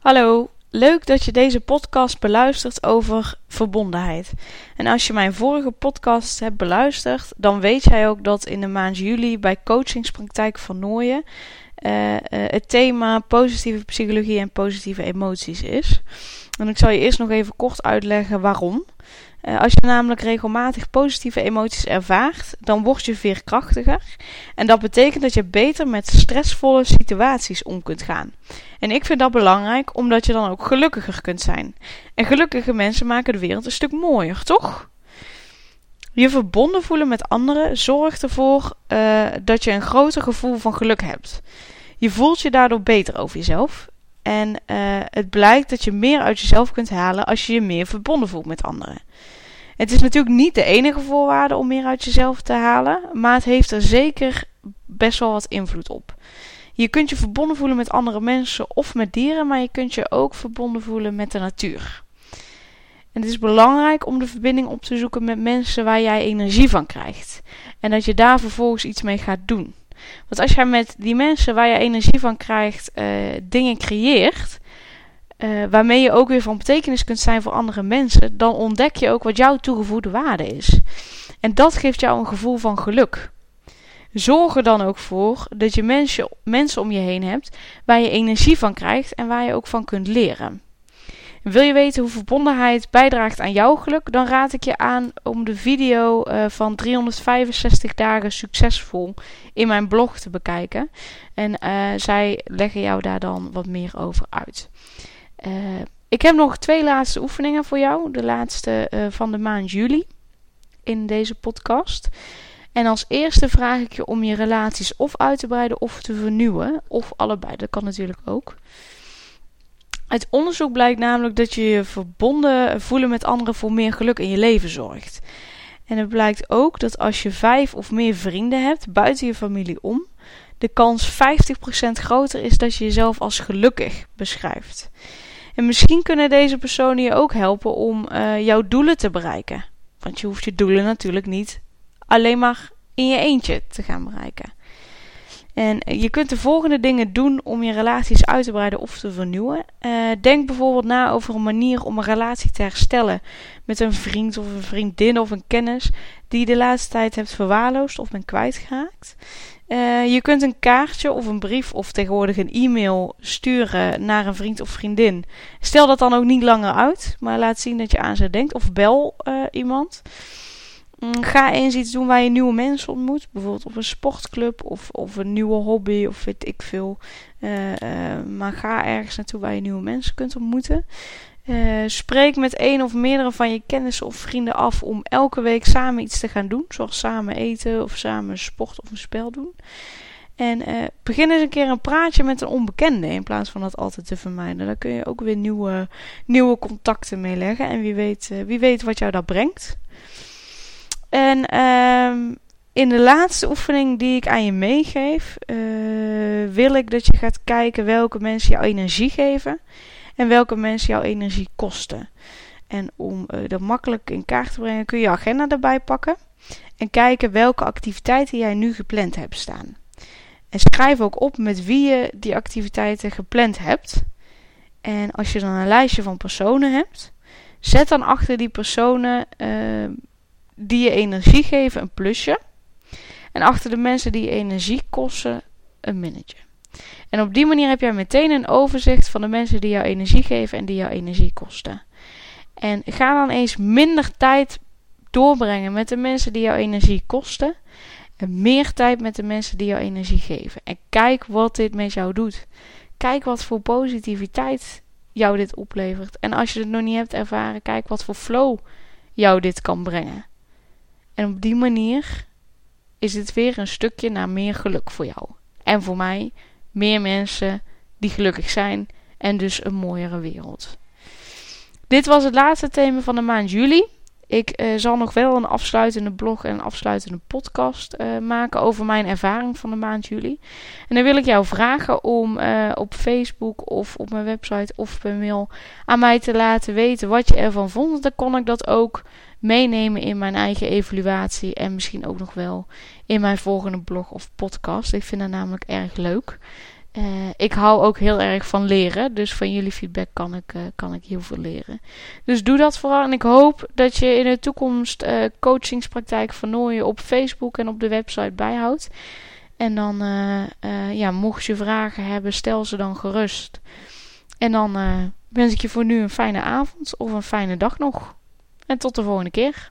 Hallo, leuk dat je deze podcast beluistert over verbondenheid. En als je mijn vorige podcast hebt beluisterd, dan weet jij ook dat in de maand juli bij Coachingspraktijk van Nooien uh, uh, het thema positieve psychologie en positieve emoties is. En ik zal je eerst nog even kort uitleggen waarom. Uh, als je namelijk regelmatig positieve emoties ervaart, dan word je veerkrachtiger. En dat betekent dat je beter met stressvolle situaties om kunt gaan. En ik vind dat belangrijk, omdat je dan ook gelukkiger kunt zijn. En gelukkige mensen maken de wereld een stuk mooier, toch? Je verbonden voelen met anderen zorgt ervoor uh, dat je een groter gevoel van geluk hebt. Je voelt je daardoor beter over jezelf. En uh, het blijkt dat je meer uit jezelf kunt halen als je je meer verbonden voelt met anderen. Het is natuurlijk niet de enige voorwaarde om meer uit jezelf te halen, maar het heeft er zeker best wel wat invloed op. Je kunt je verbonden voelen met andere mensen of met dieren, maar je kunt je ook verbonden voelen met de natuur. En het is belangrijk om de verbinding op te zoeken met mensen waar jij energie van krijgt. En dat je daar vervolgens iets mee gaat doen. Want als jij met die mensen waar je energie van krijgt uh, dingen creëert, uh, waarmee je ook weer van betekenis kunt zijn voor andere mensen, dan ontdek je ook wat jouw toegevoegde waarde is. En dat geeft jou een gevoel van geluk. Zorg er dan ook voor dat je mensen, mensen om je heen hebt waar je energie van krijgt en waar je ook van kunt leren. Wil je weten hoe verbondenheid bijdraagt aan jouw geluk? Dan raad ik je aan om de video uh, van 365 dagen succesvol in mijn blog te bekijken. En uh, zij leggen jou daar dan wat meer over uit. Uh, ik heb nog twee laatste oefeningen voor jou. De laatste van de maand juli in deze podcast. En als eerste vraag ik je om je relaties of uit te breiden of te vernieuwen. Of allebei, dat kan natuurlijk ook. Uit onderzoek blijkt namelijk dat je je verbonden voelen met anderen voor meer geluk in je leven zorgt. En het blijkt ook dat als je vijf of meer vrienden hebt buiten je familie om, de kans 50% groter is dat je jezelf als gelukkig beschrijft. En misschien kunnen deze personen je ook helpen om uh, jouw doelen te bereiken. Want je hoeft je doelen natuurlijk niet alleen maar in je eentje te gaan bereiken. En je kunt de volgende dingen doen om je relaties uit te breiden of te vernieuwen. Uh, denk bijvoorbeeld na over een manier om een relatie te herstellen met een vriend of een vriendin of een kennis die je de laatste tijd hebt verwaarloosd of bent kwijtgeraakt. Uh, je kunt een kaartje of een brief of tegenwoordig een e-mail sturen naar een vriend of vriendin. Stel dat dan ook niet langer uit, maar laat zien dat je aan ze denkt of bel uh, iemand. Mm, ga eens iets doen waar je nieuwe mensen ontmoet. Bijvoorbeeld op een sportclub of, of een nieuwe hobby of weet ik veel. Uh, uh, maar ga ergens naartoe waar je nieuwe mensen kunt ontmoeten. Uh, spreek met een of meerdere van je kennissen of vrienden af om elke week samen iets te gaan doen. Zoals samen eten of samen sport of een spel doen. En begin eens een keer een praatje met een onbekende in plaats van dat altijd te vermijden. Daar kun je ook weer nieuwe, nieuwe contacten mee leggen. En wie weet, wie weet wat jou dat brengt. En um, in de laatste oefening die ik aan je meegeef, uh, wil ik dat je gaat kijken welke mensen jouw energie geven en welke mensen jouw energie kosten. En om uh, dat makkelijk in kaart te brengen, kun je je agenda erbij pakken en kijken welke activiteiten jij nu gepland hebt staan. En schrijf ook op met wie je die activiteiten gepland hebt. En als je dan een lijstje van personen hebt, zet dan achter die personen uh, die je energie geven een plusje. En achter de mensen die energie kosten een minnetje. En op die manier heb jij meteen een overzicht van de mensen die jou energie geven en die jou energie kosten. En ga dan eens minder tijd doorbrengen met de mensen die jou energie kosten. En meer tijd met de mensen die jou energie geven. En kijk wat dit met jou doet. Kijk wat voor positiviteit jou dit oplevert. En als je het nog niet hebt ervaren, kijk wat voor flow jou dit kan brengen. En op die manier is het weer een stukje naar meer geluk voor jou. En voor mij meer mensen die gelukkig zijn en dus een mooiere wereld. Dit was het laatste thema van de maand juli. Ik uh, zal nog wel een afsluitende blog en een afsluitende podcast uh, maken over mijn ervaring van de maand juli. En dan wil ik jou vragen om uh, op Facebook of op mijn website of per mail aan mij te laten weten wat je ervan vond. Dan kon ik dat ook meenemen in mijn eigen evaluatie en misschien ook nog wel in mijn volgende blog of podcast. Ik vind dat namelijk erg leuk. Uh, ik hou ook heel erg van leren. Dus van jullie feedback kan ik, uh, kan ik heel veel leren. Dus doe dat vooral. En ik hoop dat je in de toekomst uh, coachingspraktijk van Nooien op Facebook en op de website bijhoudt. En dan, ja, mocht je vragen hebben, stel ze dan gerust. En dan wens ik je voor nu een fijne avond of een fijne dag nog. En tot de volgende keer.